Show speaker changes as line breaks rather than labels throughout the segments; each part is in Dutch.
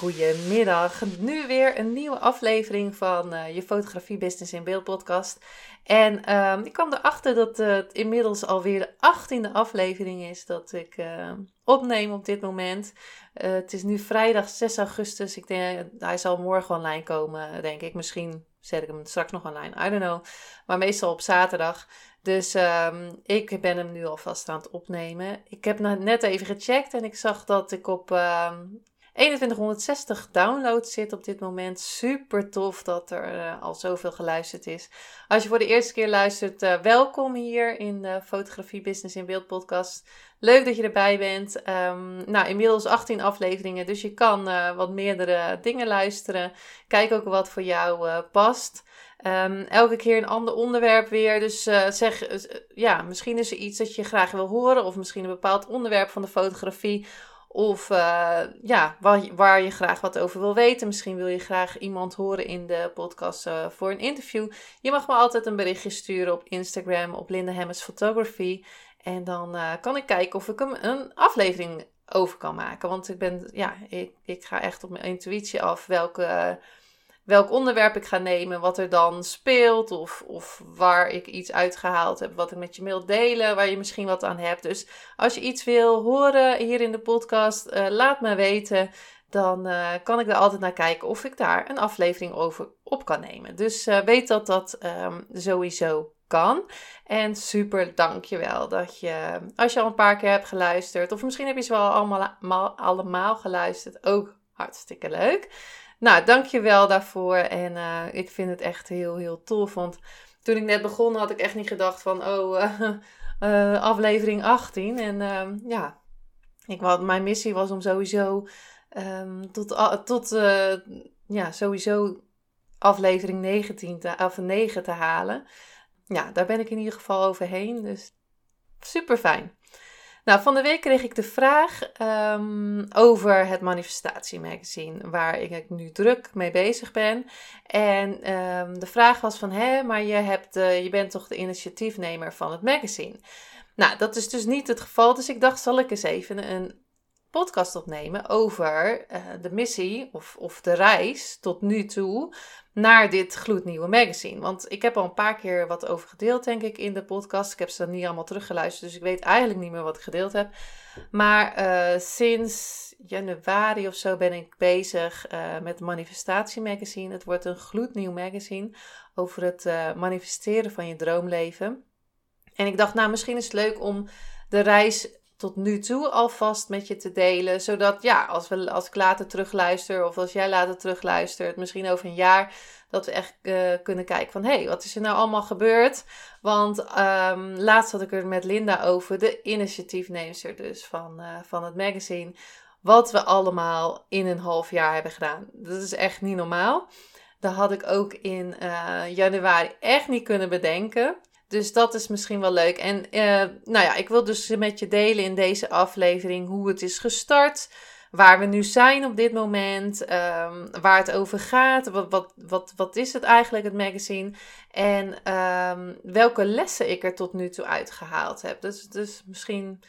Goedemiddag, nu weer een nieuwe aflevering van uh, je Fotografie Business in Beeld podcast. En um, ik kwam erachter dat het inmiddels alweer de achttiende aflevering is dat ik uh, opneem op dit moment. Uh, het is nu vrijdag 6 augustus. Ik denk, hij zal morgen online komen, denk ik. Misschien zet ik hem straks nog online, I don't know. Maar meestal op zaterdag. Dus um, ik ben hem nu alvast aan het opnemen. Ik heb net even gecheckt en ik zag dat ik op uh, 2160 downloads zit op dit moment. Super tof dat er uh, al zoveel geluisterd is. Als je voor de eerste keer luistert, uh, welkom hier in de Fotografie Business in Beeld podcast. Leuk dat je erbij bent. Um, nou, inmiddels 18 afleveringen, dus je kan uh, wat meerdere dingen luisteren. Kijk ook wat voor jou past. Um, elke keer een ander onderwerp weer. Dus zeg, ja, misschien is er iets dat je graag wil horen, of misschien een bepaald onderwerp van de fotografie of uh, ja, waar, waar, je graag wat over wil weten. Misschien wil je graag iemand horen in de podcast uh, voor een interview. Je mag me altijd een berichtje sturen op Instagram op Linda Hemmers Photography. En dan uh, kan ik kijken of ik hem een aflevering over kan maken. Want ik ben, ja, ik, ik ga echt op mijn intuïtie af welke welk onderwerp ik ga nemen, wat er dan speelt of, of waar ik iets uitgehaald heb, wat ik met je wil delen, waar je misschien wat aan hebt. Dus als je iets wil horen hier in de podcast, uh, laat me weten. Dan uh, kan ik er altijd naar kijken of ik daar een aflevering over op kan nemen. Dus uh, weet dat dat um, sowieso kan. En super dankjewel dat je, als je al een paar keer hebt geluisterd, of misschien heb je ze wel allemaal, allemaal geluisterd, ook hartstikke leuk. Nou, dankjewel daarvoor. En uh, ik vind het echt heel, heel tof. Want toen ik net begon had ik echt niet gedacht van, oh, uh, uh, aflevering 18. En ehm, ja, ik, wat, mijn missie was om sowieso um, tot, tot ja, sowieso aflevering 19 te, of 9 te halen. Ja, daar ben ik in ieder geval overheen. Dus super fijn. Nou, van de week kreeg ik de vraag um, over het manifestatiemagazine, waar ik nu druk mee bezig ben. En um, de vraag was van, hé, maar je, hebt, uh, je bent toch de initiatiefnemer van het magazine? Nou, dat is dus niet het geval, dus ik dacht, zal ik eens even een podcast opnemen over uh, de missie of, of de reis tot nu toe naar dit gloednieuwe magazine. Want ik heb al een paar keer wat over gedeeld, denk ik, in de podcast. Ik heb ze dan niet allemaal teruggeluisterd, dus ik weet eigenlijk niet meer wat ik gedeeld heb. Maar uh, sinds januari of zo ben ik bezig uh, met Manifestatie Magazine. Het wordt een gloednieuw magazine over het manifesteren van je droomleven. En ik dacht, nou, misschien is het leuk om de reis tot nu toe alvast met je te delen. Zodat ja, als, we, als ik later terugluister of als jij later terugluistert, misschien over een jaar, dat we echt uh, kunnen kijken van hé, hey, wat is er nou allemaal gebeurd? Want um, laatst had ik er met Linda over, de initiatiefneemster dus van, uh, van het magazine. Wat we allemaal in een half jaar hebben gedaan. Dat is echt niet normaal. Dat had ik ook in uh, januari echt niet kunnen bedenken. Dus dat is misschien wel leuk. En uh, nou ja, ik wil dus met je delen in deze aflevering hoe het is gestart. Waar we nu zijn op dit moment. Um, waar het over gaat. Wat, wat, wat, wat is het eigenlijk, het magazine? En um, welke lessen ik er tot nu toe uitgehaald heb. Dus, dus misschien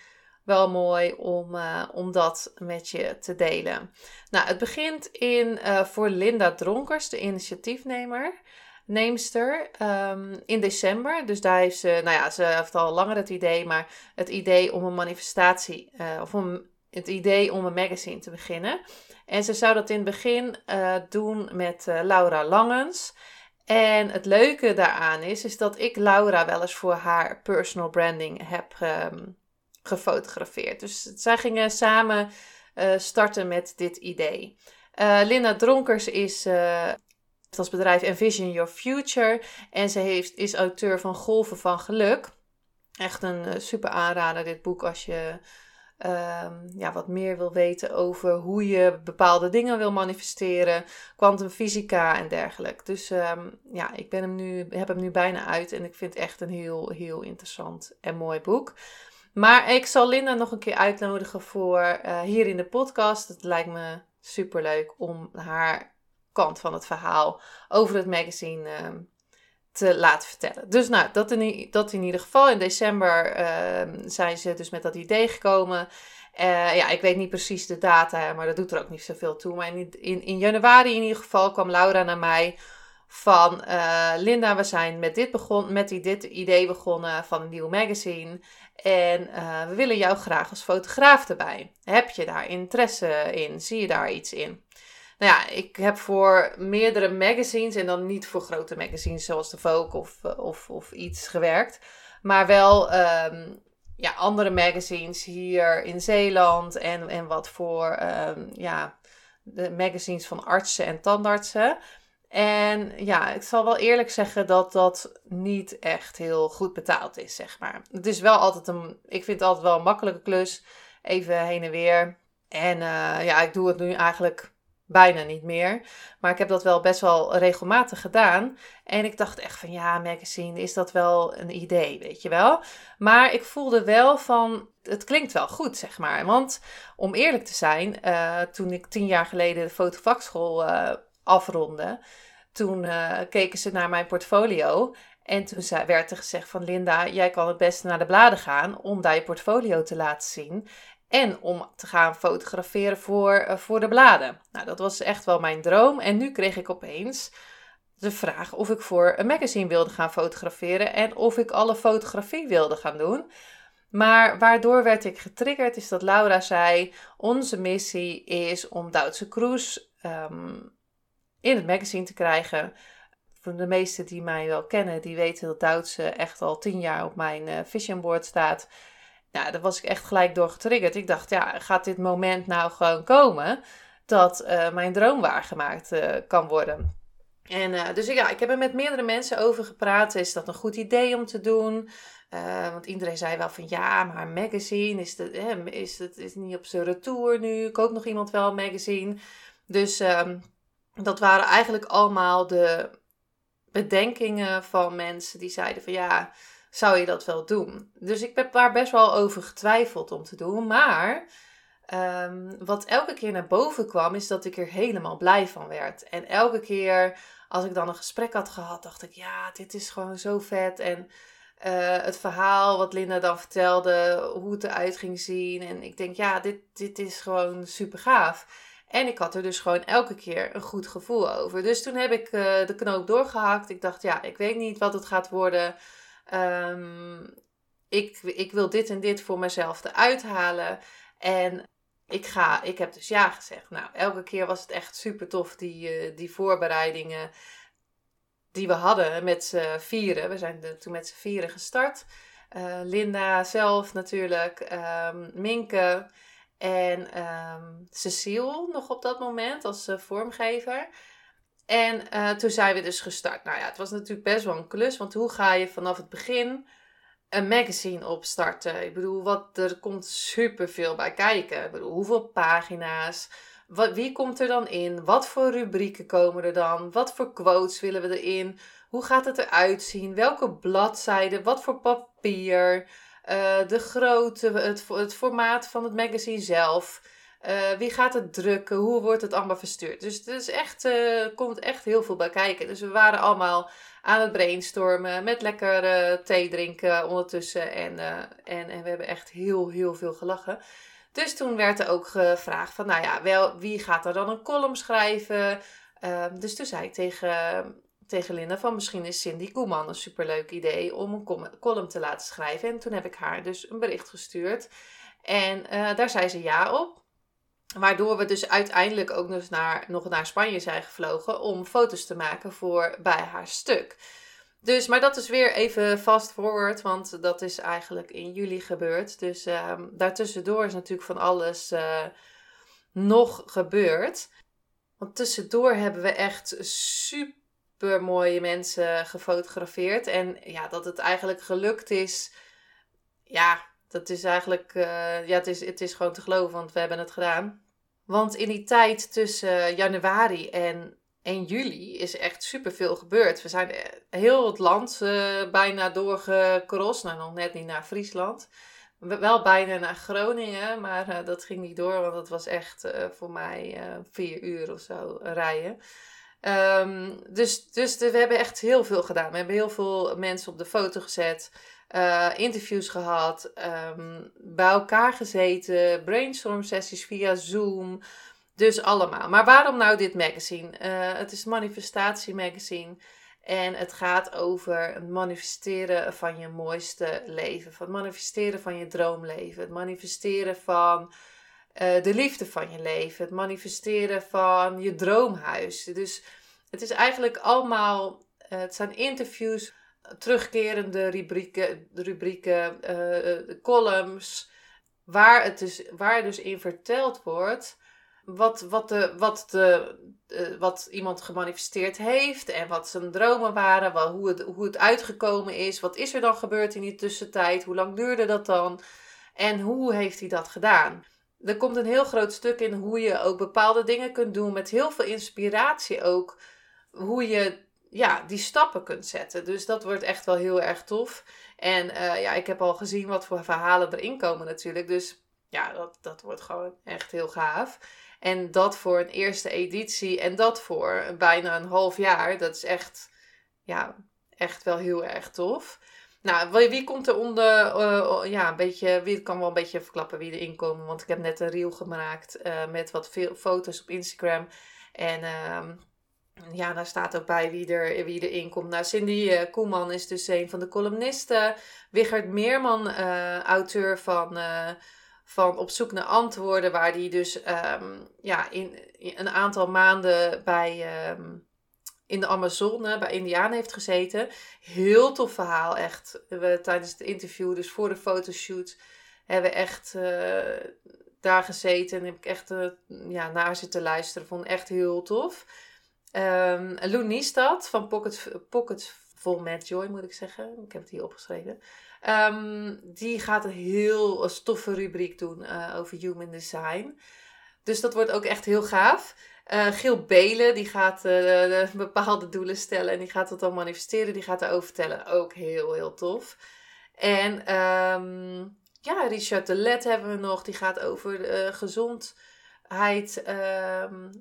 wel mooi om, uh, om dat met je te delen. Nou, het begint in, uh, voor Linda Dronkers, de initiatiefnemer neemster um, in december. Dus daar heeft ze, nou ja, ze heeft al langer het idee, maar het idee om een manifestatie, uh, of om het idee om een magazine te beginnen. En ze zou dat in het begin uh, doen met uh, Laura Langens. En het leuke daaraan is, is dat ik Laura wel eens voor haar personal branding heb um, gefotografeerd. Dus zij gingen samen starten met dit idee. Linda Dronkers is als bedrijf Envision Your Future. En ze heeft, is auteur van Golven van Geluk. Echt een uh, super aanrader, dit boek, als je ehm, ja, wat meer wil weten over hoe je bepaalde dingen wil manifesteren, kwantumfysica en dergelijke. Dus ehm, ja, ik ben hem nu, heb hem nu bijna uit en ik vind het echt een heel, heel interessant en mooi boek. Maar ik zal Linda nog een keer uitnodigen voor uh, hier in de podcast. Het lijkt me super leuk om haar kant van het verhaal over het magazine uh, te laten vertellen. Dus nou, dat in, dat in ieder geval. In december uh, zijn ze dus met dat idee gekomen. Uh, ja, ik weet niet precies de data, maar dat doet er ook niet zoveel toe. Maar in, in, januari in ieder geval kwam Laura naar mij van uh, Linda, we zijn met dit, begon, met dit idee begonnen van een nieuw magazine. En uh, we willen jou graag als fotograaf erbij. Heb je daar interesse in? Zie je daar iets in? Nou ja, ik heb voor meerdere magazines en dan niet voor grote magazines zoals de Vogue of, of, of iets gewerkt. Maar wel um, ja, andere magazines hier in Zeeland en, en wat voor um, ja, de magazines van artsen en tandartsen. En ja, ik zal wel eerlijk zeggen dat dat niet echt heel goed betaald is, zeg maar. Het is wel altijd een, ik vind het altijd wel een makkelijke klus. Even heen en weer. En uh, ja, ik doe het nu eigenlijk bijna niet meer. Maar ik heb dat wel best wel regelmatig gedaan. En ik dacht echt van ja, magazine, is dat wel een idee, weet je wel? Maar ik voelde wel van, het klinkt wel goed, zeg maar. Want om eerlijk te zijn, uh, toen ik tien jaar geleden de fotovakschool uh, afronde, toen uh, keken ze naar mijn portfolio. En toen werd er gezegd van Linda, jij kan het beste naar de bladen gaan om daar je portfolio te laten zien. En om te gaan fotograferen voor, uh, voor de bladen. Nou, dat was echt wel mijn droom. En nu kreeg ik opeens de vraag of ik voor een magazine wilde gaan fotograferen. En of ik alle fotografie wilde gaan doen. Maar waardoor werd ik getriggerd is dat Laura zei: Onze missie is om Duitse Cruise um, in het magazine te krijgen. Voor de meesten die mij wel kennen, die weten dat Duitse echt al tien jaar op mijn uh, vision board staat. Nou, daar was ik echt gelijk door getriggerd. Ik dacht, ja, gaat dit moment nou gewoon komen dat uh, mijn droom waargemaakt uh, kan worden? En uh, dus ja, ik heb er met meerdere mensen over gepraat. Is dat een goed idee om te doen? want iedereen zei wel van ja, maar magazine is, het, is, het, is niet op zijn retour nu. Ook nog iemand wel een magazine. Dus ehm, dat waren eigenlijk allemaal de bedenkingen van mensen die zeiden van ja, zou je dat wel doen? Dus ik heb daar best wel over getwijfeld om te doen. Maar um, wat elke keer naar boven kwam, is dat ik er helemaal blij van werd. En elke keer als ik dan een gesprek had gehad, dacht ik ja, dit is gewoon zo vet. En uh, het verhaal wat Linda dan vertelde, hoe het eruit ging zien. En ik denk ja, dit, dit is gewoon super gaaf. En ik had er dus gewoon elke keer een goed gevoel over. Dus toen heb ik uh, de knoop doorgehakt. Ik dacht, ja, ik weet niet wat het gaat worden. Um, ik, ik wil dit en dit voor mezelf eruit halen. En ik ga, ik heb dus ja gezegd. Nou, elke keer was het echt super tof, die, uh, die voorbereidingen die we hadden met z'n vieren. We zijn toen met z'n vieren gestart. Uh, Linda zelf natuurlijk, um, Minke. En um, Cecile nog op dat moment als uh, vormgever. En uh, toen zijn we dus gestart. Nou ja, het was natuurlijk best wel een klus. Want hoe ga je vanaf het begin een magazine opstarten? Ik bedoel, wat, er komt superveel bij kijken. Ik bedoel, hoeveel pagina's? Wat, wie komt er dan in? Wat voor rubrieken komen er dan? Wat voor quotes willen we erin? Hoe gaat het eruit zien? Welke bladzijden? Wat voor papier? Uh, de grootte, het, het formaat van het magazine zelf. Uh, wie gaat het drukken? Hoe wordt het allemaal verstuurd? Dus er is echt, uh, komt echt heel veel bij kijken. Dus we waren allemaal aan het brainstormen met lekker thee drinken ondertussen. En, en, en we hebben echt heel, heel veel gelachen. Dus toen werd er ook gevraagd van, nou ja, wel, wie gaat er dan een column schrijven? Ehm, dus toen zei ik tegen tegen Linda van misschien is Cindy Koeman een superleuk idee om een column te laten schrijven. En toen heb ik haar dus een bericht gestuurd. En uh, daar zei ze ja op. Waardoor we dus uiteindelijk ook nog naar, nog naar Spanje zijn gevlogen om foto's te maken voor bij haar stuk. Dus, maar dat is weer even fast forward, want dat is eigenlijk in juli gebeurd. Dus uh, daartussendoor is natuurlijk van alles uh, nog gebeurd. Want tussendoor hebben we echt super mooie mensen gefotografeerd. En ja, dat het eigenlijk gelukt is. Ja, dat is eigenlijk, ja, het is, het is gewoon te geloven, want we hebben het gedaan. Want in die tijd tussen januari en 1 juli is echt superveel gebeurd. We zijn heel het land uh, bijna doorgekrost. Nou, nog net niet naar Friesland. Wel bijna naar Groningen, maar dat ging niet door, want dat was echt voor mij vier uur of zo rijden. Um, dus dus we hebben echt heel veel gedaan. We hebben heel veel mensen op de foto gezet, interviews gehad, um, bij elkaar gezeten, brainstorm sessies via Zoom. Dus allemaal. Maar waarom nou dit magazine? Uh, het is Manifestatie Magazine. En het gaat over het manifesteren van je mooiste leven. Van het manifesteren van je droomleven. Het manifesteren van uh, de liefde van je leven. Het manifesteren van je droomhuis. Dus het is eigenlijk allemaal. Het zijn interviews, terugkerende rubrieken, rubrieken columns. Waar, het dus, waar dus in verteld wordt wat, wat, de, wat, de, uh, wat iemand gemanifesteerd heeft en wat zijn dromen waren, wat, hoe, het, hoe het uitgekomen is, wat is er dan gebeurd in die tussentijd, hoe lang duurde dat dan en hoe heeft hij dat gedaan. Er komt een heel groot stuk in hoe je ook bepaalde dingen kunt doen met heel veel inspiratie ook, hoe je ja, die stappen kunt zetten. Dus dat wordt echt wel heel erg tof. En uh, ja, ik heb al gezien wat voor verhalen erin komen natuurlijk. Dus ja, dat, dat wordt gewoon echt heel gaaf. En dat voor een eerste editie en dat voor bijna een half jaar. Dat is echt, ja, echt wel heel erg tof. Nou, wie komt er onder, uh, ja, een beetje, wie kan wel een beetje verklappen wie erin komen. Want ik heb net een reel gemaakt uh, met wat veel foto's op Instagram. En uh, ja, daar staat ook bij wie, er, wie erin komt. Nou, Cindy uh, Koeman is dus een van de columnisten. Wichert Meerman, auteur van van op zoek naar antwoorden, waar hij dus ehm, ja, in, een aantal maanden bij, ehm, in de Amazone bij Indianen heeft gezeten. Heel tof verhaal, echt. We, tijdens het interview, dus voor de fotoshoot, hebben we echt daar gezeten en heb ik echt ja, naar zitten luisteren. Vond echt heel tof. Um, Lou Niestad van Pocket, Pocket Vol Mad Joy, moet ik zeggen. Ik heb het hier opgeschreven. Um, die gaat een heel stoffe rubriek doen uh, over human design. Dus dat wordt ook echt heel gaaf. Uh, Gil Belen, die gaat uh, bepaalde doelen stellen en die gaat dat dan manifesteren. Die gaat daarover vertellen. Ook heel, heel tof. En um, ja, Richard de Let hebben we nog. Die gaat over gezondheid,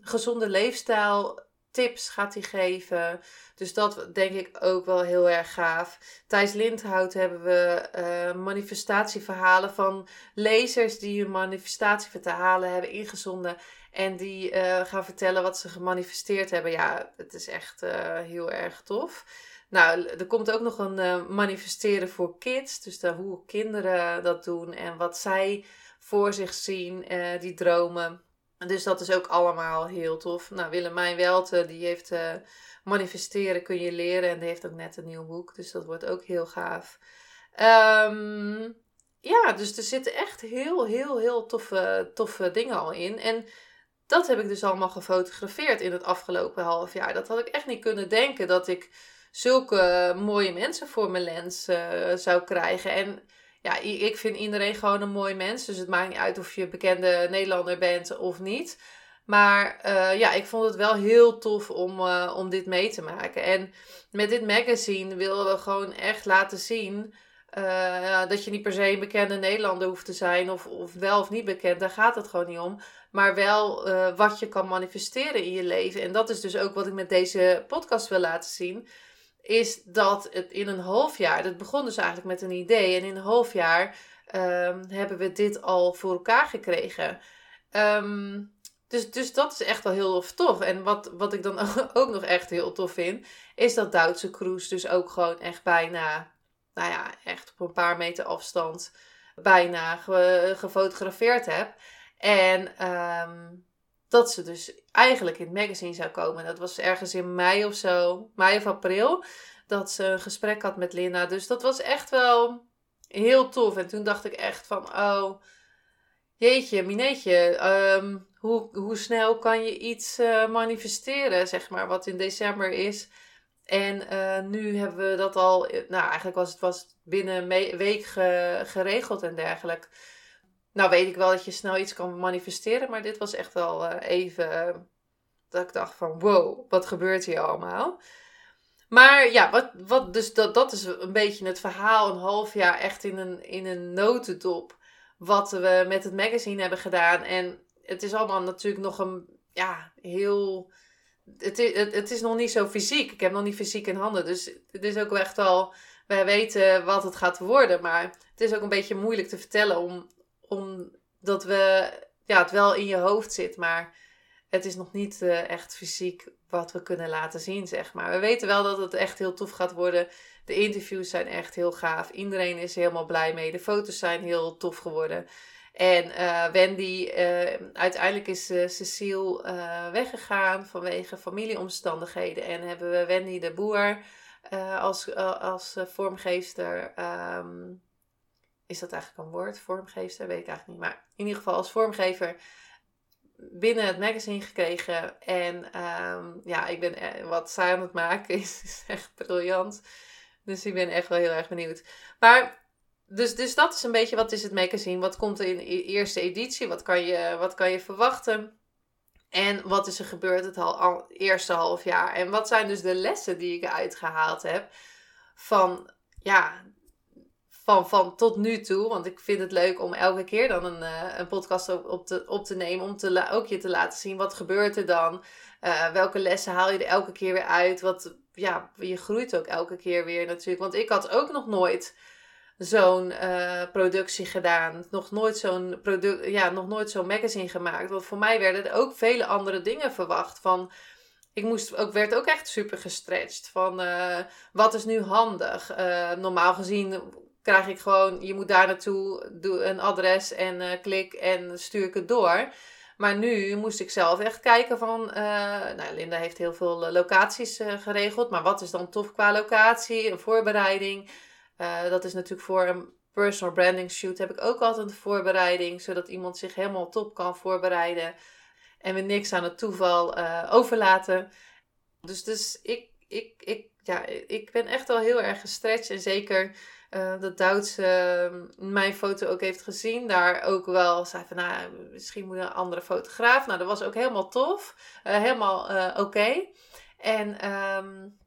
gezonde leefstijl tips gaat hij geven. Dus dat denk ik ook wel heel erg gaaf. Thijs Lindhout hebben we uh, manifestatieverhalen van lezers die hun manifestatieverhalen hebben ingezonden. En die uh, gaan vertellen wat ze gemanifesteerd hebben. Ja, het is echt uh, heel erg tof. Nou, er komt ook nog een manifesteren voor kids. Dus hoe kinderen dat doen en wat zij voor zich zien, die dromen. Dus dat is ook allemaal heel tof. Nou, Willemijn Welte, die heeft uh, Manifesteren kun je leren. En die heeft ook net een nieuw boek. Dus dat wordt ook heel gaaf. Um, ja, dus er zitten echt heel, heel, heel toffe, toffe dingen al in. En dat heb ik dus allemaal gefotografeerd in het afgelopen half jaar. Dat had ik echt niet kunnen denken dat ik zulke mooie mensen voor mijn lens uh, zou krijgen. En ja, ik vind iedereen gewoon een mooi mens. Dus het maakt niet uit of je bekende Nederlander bent of niet. Maar uh, ja, ik vond het wel heel tof om, uh, om dit mee te maken. En met dit magazine willen we gewoon echt laten zien. Uh, dat je niet per se een bekende Nederlander hoeft te zijn, of, of wel of niet bekend, daar gaat het gewoon niet om. Maar wel wat je kan manifesteren in je leven. En dat is dus ook wat ik met deze podcast wil laten zien is dat het in een half jaar, dat begon dus eigenlijk met een idee, en in een half jaar um, hebben we dit al voor elkaar gekregen. Um, dus, dus dat is echt wel heel tof. En wat, wat ik dan ook nog echt heel tof vind, is dat Duitse Cruise dus ook gewoon echt bijna, nou ja, echt op een paar meter afstand bijna gefotografeerd heb. En um, dat ze dus eigenlijk in het magazine zou komen. Dat was ergens in mei of zo, mei of april, dat ze een gesprek had met Linda. Dus dat was echt wel heel tof. En toen dacht ik echt van, oh, jeetje, mineetje, um, hoe, hoe snel kan je iets uh, manifesteren, zeg maar, wat in december is. En eh, nu hebben we dat al, nou eigenlijk was het, was binnen een week geregeld en dergelijke. Nou weet ik wel dat je snel iets kan manifesteren, maar dit was echt wel even dat ik dacht van wow, wat gebeurt hier allemaal? Maar ja, wat, wat, dus dat, dat is een beetje het verhaal, een half jaar echt in een, in een notendop. Wat we met het magazine hebben gedaan. En het is allemaal natuurlijk nog een, ja, heel... Het is, het, het is nog niet zo fysiek. Ik heb nog niet fysiek in handen. Dus het is ook echt wel... Wij weten wat het gaat worden. Maar het is ook een beetje moeilijk te vertellen. Om, omdat we, ja, het wel in je hoofd zit. Maar het is nog niet uh, echt fysiek wat we kunnen laten zien, zeg maar. We weten wel dat het echt heel tof gaat worden. De interviews zijn echt heel gaaf. Iedereen is helemaal blij mee. De foto's zijn heel tof geworden. En uh, Wendy, uh, uiteindelijk is Cecile weggegaan vanwege familieomstandigheden. En hebben we Wendy de Boer als, als vormgeefster. Um, is dat eigenlijk een woord? Vormgeefster? Weet ik eigenlijk niet. Maar in ieder geval als vormgever binnen het magazine gekregen. En ehm, ja, ik ben, e-, wat zij aan het maken is, echt briljant. Dus ik ben echt wel heel erg benieuwd. Maar, dus, dus dat is een beetje, wat is het magazine? Wat komt er in de e-, eerste editie? Wat kan je, wat kan je verwachten? En wat is er gebeurd het al, eerste half jaar? En wat zijn dus de lessen die ik eruit gehaald heb van ja, van, van tot nu toe. Want ik vind het leuk om elke keer dan een, uh, een podcast op, te, op te nemen. Om te ook je te laten zien wat gebeurt er dan. Uh, welke lessen haal je er elke keer weer uit. Wat, ja, je groeit ook elke keer weer natuurlijk. Want ik had ook nog nooit zo'n uh, productie gedaan. Nog nooit zo'n product, ja, nog nooit zo'n magazine gemaakt. Want voor mij werden er ook vele andere dingen verwacht. Van, ik moest ook, werd ook echt super gestretched. Van wat is nu handig? Normaal gezien krijg ik gewoon, je moet daar naartoe, doe een adres en uh, klik en stuur ik het door. Maar nu moest ik zelf echt kijken van, uh, nou Linda heeft heel veel eh, locaties geregeld, maar wat is dan tof qua locatie, een voorbereiding. dat is natuurlijk voor een personal branding shoot heb ik ook altijd een voorbereiding, zodat iemand zich helemaal top kan voorbereiden en we niks aan het toeval overlaten. Dus, dus ik, ik, ik, ja, ik ben echt wel heel erg gestretched en zeker uh, dat Duitse ehm, mijn foto ook heeft gezien. Daar ook wel zei van, nou, misschien moet een andere fotograaf. Nou, dat was ook helemaal tof. Uh, helemaal uh, oké. En um,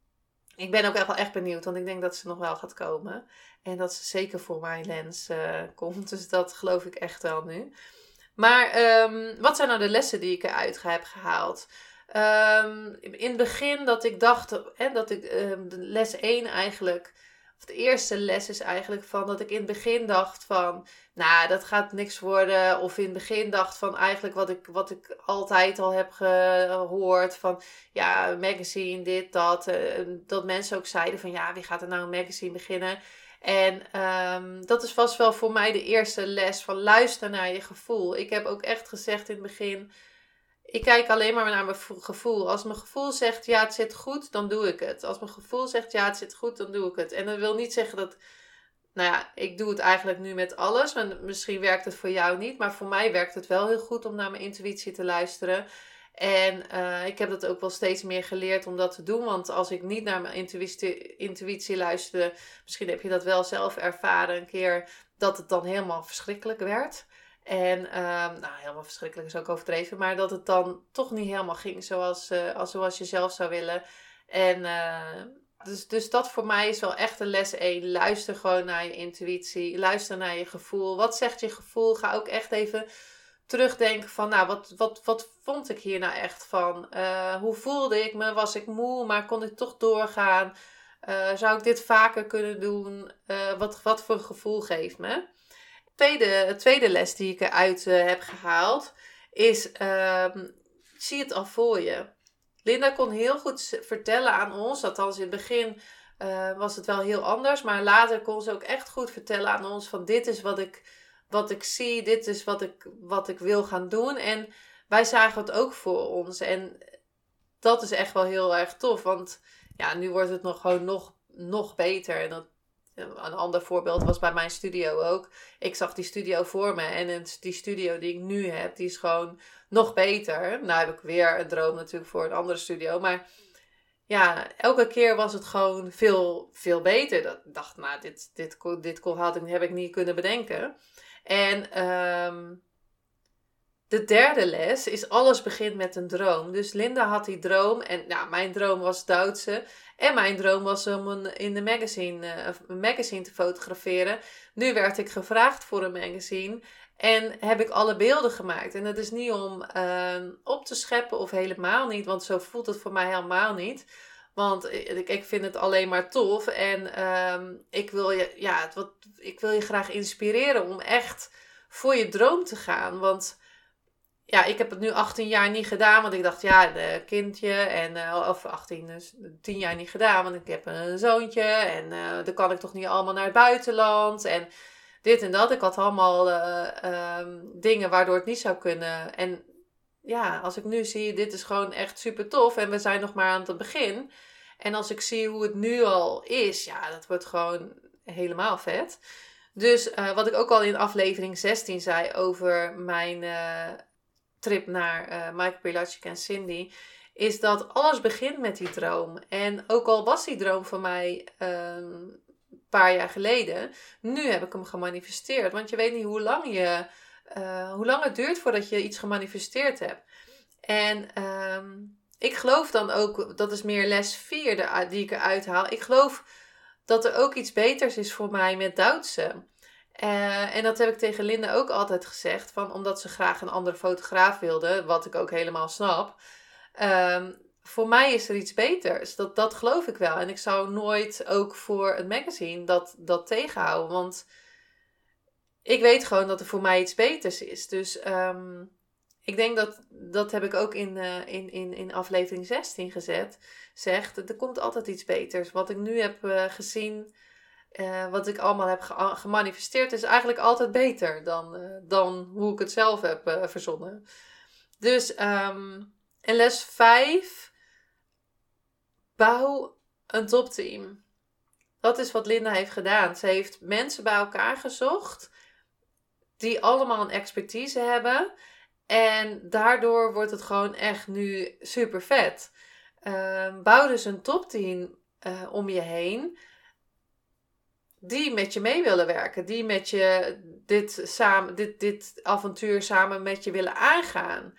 ik ben ook echt wel echt benieuwd, want ik denk dat ze nog wel gaat komen. En dat ze zeker voor mijn lens komt. Dus dat geloof ik echt wel nu. Maar um, wat zijn nou de lessen die ik eruit heb gehaald? In het begin dat ik dacht, hè, dat ik les 1 eigenlijk de eerste les is eigenlijk van dat ik in het begin dacht van, nou, dat gaat niks worden. Of in het begin dacht van eigenlijk wat ik, wat ik altijd al heb gehoord. Van ja, magazine, dit, dat. Uh, dat mensen ook zeiden van ja, wie gaat er nou een magazine beginnen? En um, dat is vast wel voor mij de eerste les van luister naar je gevoel. Ik heb ook echt gezegd in het begin ik kijk alleen maar naar mijn gevoel. Als mijn gevoel zegt ja, het zit goed, dan doe ik het. Als mijn gevoel zegt ja, het zit goed, dan doe ik het. En dat wil niet zeggen dat. Nou ja, ik doe het eigenlijk nu met alles. En misschien werkt het voor jou niet. Maar voor mij werkt het wel heel goed om naar mijn intuïtie te luisteren. En uh, ik heb dat ook wel steeds meer geleerd om dat te doen. Want als ik niet naar mijn intuïtie, intuïtie luisterde, misschien heb je dat wel zelf ervaren een keer, dat het dan helemaal verschrikkelijk werd. En um, nou, helemaal verschrikkelijk is ook overdreven. Maar dat het dan toch niet helemaal ging zoals, uh, als, zoals je zelf zou willen. En uh, dus, dus dat voor mij is wel echt een les 1. Luister gewoon naar je intuïtie. Luister naar je gevoel. Wat zegt je gevoel? Ga ook echt even terugdenken van, nou, wat, wat, wat vond ik hier nou echt van? Uh, hoe voelde ik me? Was ik moe, maar kon ik toch doorgaan? zou ik dit vaker kunnen doen? wat, wat voor gevoel geeft me? Tweede, tweede les die ik eruit uh, heb gehaald is: um, zie het al voor je. Linda kon heel goed vertellen aan ons, althans in het begin uh, was het wel heel anders, maar later kon ze ook echt goed vertellen aan ons: van dit is wat ik, wat ik zie, dit is wat ik, wat ik wil gaan doen. En wij zagen het ook voor ons. En dat is echt wel heel erg tof, want ja, nu wordt het nog gewoon nog, nog beter. En dat een ander voorbeeld was bij mijn studio ook. Ik zag die studio voor me en die studio die ik nu heb, die is gewoon nog beter. Nou heb ik weer een droom natuurlijk voor een andere studio. Maar ja, elke keer was het gewoon veel, veel beter. Dat dacht, nou, dit, dit, dit, dit had ik, heb ik niet kunnen bedenken. En ehm, de derde les is alles begint met een droom. Dus Linda had die droom en nou, mijn droom was Duitse. En mijn droom was om een, in de magazine, uh, een magazine te fotograferen. Nu werd ik gevraagd voor een magazine. En heb ik alle beelden gemaakt. En dat is niet om uh, op te scheppen of helemaal niet. Want zo voelt het voor mij helemaal niet. Want ik, ik vind het alleen maar tof. En uh, ik, wil je, ja, wat, ik wil je graag inspireren om echt voor je droom te gaan. Want ja, ik heb het nu 18 jaar niet gedaan. Want ik dacht, ja, een kindje. En, uh, of 18, dus 10 jaar niet gedaan. Want ik heb een zoontje. En uh, dan kan ik toch niet allemaal naar het buitenland. En dit en dat. Ik had allemaal um, dingen waardoor het niet zou kunnen. En ja, als ik nu zie, dit is gewoon echt super tof. En we zijn nog maar aan het begin. En als ik zie hoe het nu al is, ja, dat wordt gewoon helemaal vet. Dus wat ik ook al in aflevering 16 zei over mijn trip naar uh, Michael Pilacic en Cindy, is dat alles begint met die droom. En ook al was die droom van mij um, paar jaar geleden. Nu heb ik hem gemanifesteerd. Want je weet niet hoe lang, je, uh, hoe lang het duurt voordat je iets gemanifesteerd hebt. En um, ik geloof dan ook, dat is meer les 4 die ik eruit haal. Ik geloof dat er ook iets beters is voor mij met Duitse. Uh, en dat heb ik tegen Linda ook altijd gezegd. Van, omdat ze graag een andere fotograaf wilde, wat ik ook helemaal snap. Um, voor mij is er iets beters. Dat, dat geloof ik wel. En ik zou nooit ook voor het magazine dat, dat tegenhouden. Want ik weet gewoon dat er voor mij iets beters is. Dus um, ik denk dat, dat heb ik ook in, uh, in, in, in aflevering 16 gezet. Zegt, er komt altijd iets beters. Wat ik nu heb uh, gezien, uh, wat ik allemaal heb ge gemanifesteerd, is eigenlijk altijd beter dan, dan hoe ik het zelf heb verzonnen. Dus um, in les 5 Bouw een topteam. Dat is wat Linda heeft gedaan. Ze heeft mensen bij elkaar gezocht die allemaal een expertise hebben. En daardoor wordt het gewoon echt nu super vet. Uh, bouw dus een topteam om je heen. Die met je mee willen werken. Die met je dit, samen, dit, dit avontuur samen met je willen aangaan.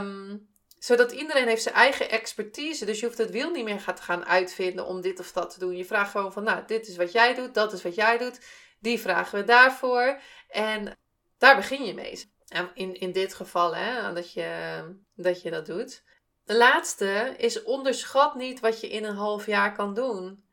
Um, zodat iedereen heeft zijn eigen expertise. Dus je hoeft het wiel niet meer te gaan uitvinden om dit of dat te doen. Je vraagt gewoon van, nou, dit is wat jij doet, dat is wat jij doet. Die vragen we daarvoor. En daar begin je mee. In, in dit geval, hè, dat je, dat je dat doet. De laatste is onderschat niet wat je in een half jaar kan doen.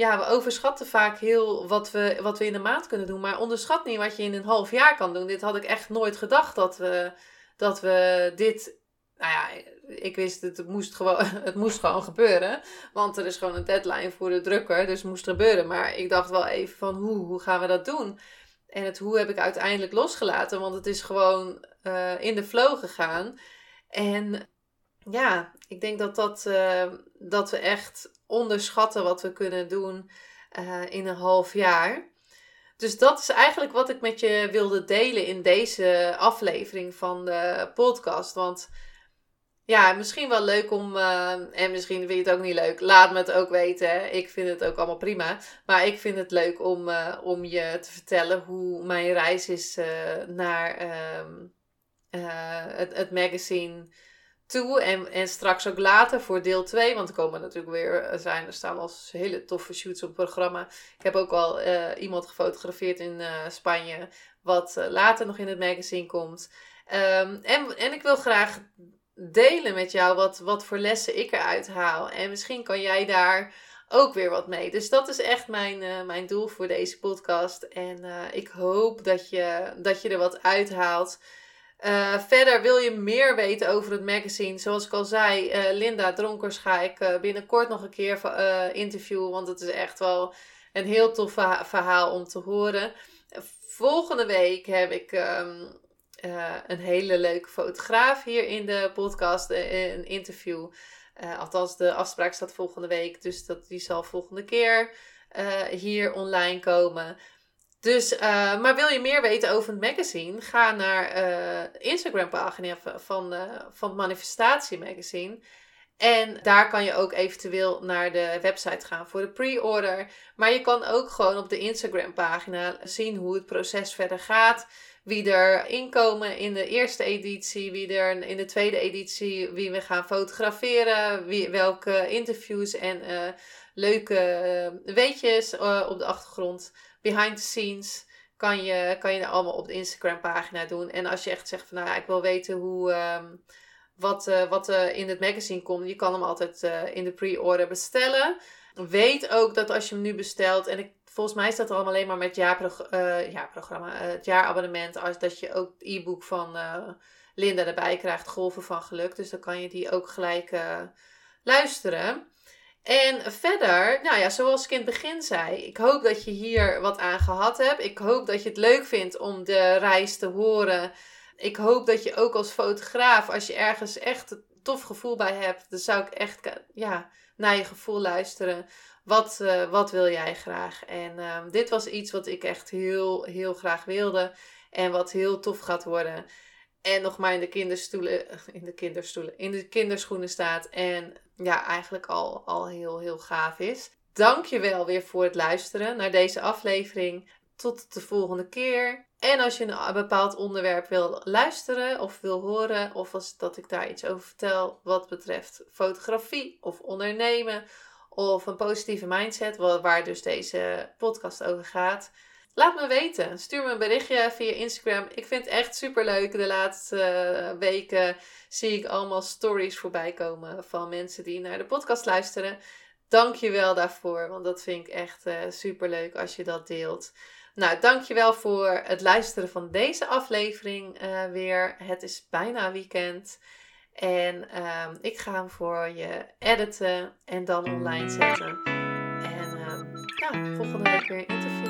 Ja, we overschatten vaak heel wat we, wat we in een maand kunnen doen. Maar onderschat niet wat je in een half jaar kan doen. Dit had ik echt nooit gedacht dat we, dat we dit nou ja, ik wist het, het moest gewoon, het moest gewoon gebeuren. Want er is gewoon een deadline voor de drukker, dus het moest gebeuren. Maar ik dacht wel even van hoe, hoe gaan we dat doen? En het hoe heb ik uiteindelijk losgelaten, want het is gewoon uh, in de flow gegaan. En ja, ik denk dat, dat, uh, dat we echt onderschatten wat we kunnen doen uh, in een half jaar. Dus dat is eigenlijk wat ik met je wilde delen in deze aflevering van de podcast. Want ja, misschien wel leuk om. Uh, en misschien vind je het ook niet leuk. Laat me het ook weten. Ik vind het ook allemaal prima. Maar ik vind het leuk om, uh, om je te vertellen hoe mijn reis is naar uh, het, het magazine toe. En, en straks ook later voor deel 2. Want er komen natuurlijk weer. Zijn, er staan al hele toffe shoots op het programma. Ik heb ook al iemand gefotografeerd in Spanje. Wat later nog in het magazine komt. Um, en, en ik wil graag delen met jou wat, wat voor lessen ik eruit haal. En misschien kan jij daar ook weer wat mee. Dus dat is echt mijn, mijn doel voor deze podcast. En ik hoop dat je, dat je er wat uithaalt. Uh, verder wil je meer weten over het magazine. Zoals ik al zei, Linda Dronkers ga ik binnenkort nog een keer interviewen. Want het is echt wel een heel tof verhaal om te horen. Volgende week heb ik uh, een hele leuke fotograaf hier in de podcast, een interview. Althans, de afspraak staat volgende week, dus dat, die zal volgende keer hier online komen. Dus, maar wil je meer weten over het magazine? Ga naar de Instagram pagina van, van het Manifestatie Magazine. En daar kan je ook eventueel naar de website gaan voor de pre-order. Maar je kan ook gewoon op de Instagram pagina zien hoe het proces verder gaat. Wie er inkomen in de eerste editie, wie er in de tweede editie, wie we gaan fotograferen, wie, welke interviews en leuke weetjes op de achtergrond, behind the scenes kan je, kan je allemaal op de Instagram pagina doen. En als je echt zegt van nou ja, ik wil weten hoe, um, wat, uh, wat in het magazine komt, je kan hem altijd uh, in de pre-order bestellen. Weet ook dat als je hem nu bestelt, en ik, volgens mij staat er allemaal alleen maar met jaarprog jaarprogramma, het jaarabonnement, als dat je ook het e-book van Linda erbij krijgt, Golven van Geluk. Dus dan kan je die ook gelijk luisteren. En verder, nou ja, zoals ik in het begin zei, ik hoop dat je hier wat aan gehad hebt. Ik hoop dat je het leuk vindt om de reis te horen. Ik hoop dat je ook als fotograaf, als je ergens echt een tof gevoel bij hebt, dan zou ik echt ja, naar je gevoel luisteren. Wat, uh, wat wil jij graag? En uh, dit was iets wat ik echt heel, heel graag wilde. En wat heel tof gaat worden. En nog maar in de kinderstoelen, in de kinderstoelen, in de kinderschoenen staat. En ja, eigenlijk al, al heel, heel gaaf is. Dank je wel weer voor het luisteren naar deze aflevering. Tot de volgende keer. En als je een bepaald onderwerp wil luisteren of wil horen, of als dat ik daar iets over vertel wat betreft fotografie of ondernemen of een positieve mindset, waar dus deze podcast over gaat, Laat me weten. Stuur me een berichtje via Instagram. Ik vind het echt super leuk. De laatste eh, weken zie ik allemaal stories voorbij komen van mensen die naar de podcast luisteren. Dank je wel daarvoor, want dat vind ik echt eh, super leuk als je dat deelt. Nou, dankjewel voor het luisteren van deze aflevering uh, weer. Het is bijna weekend. En uh, ik ga hem voor je editen en dan online zetten. En ja, volgende week weer interview.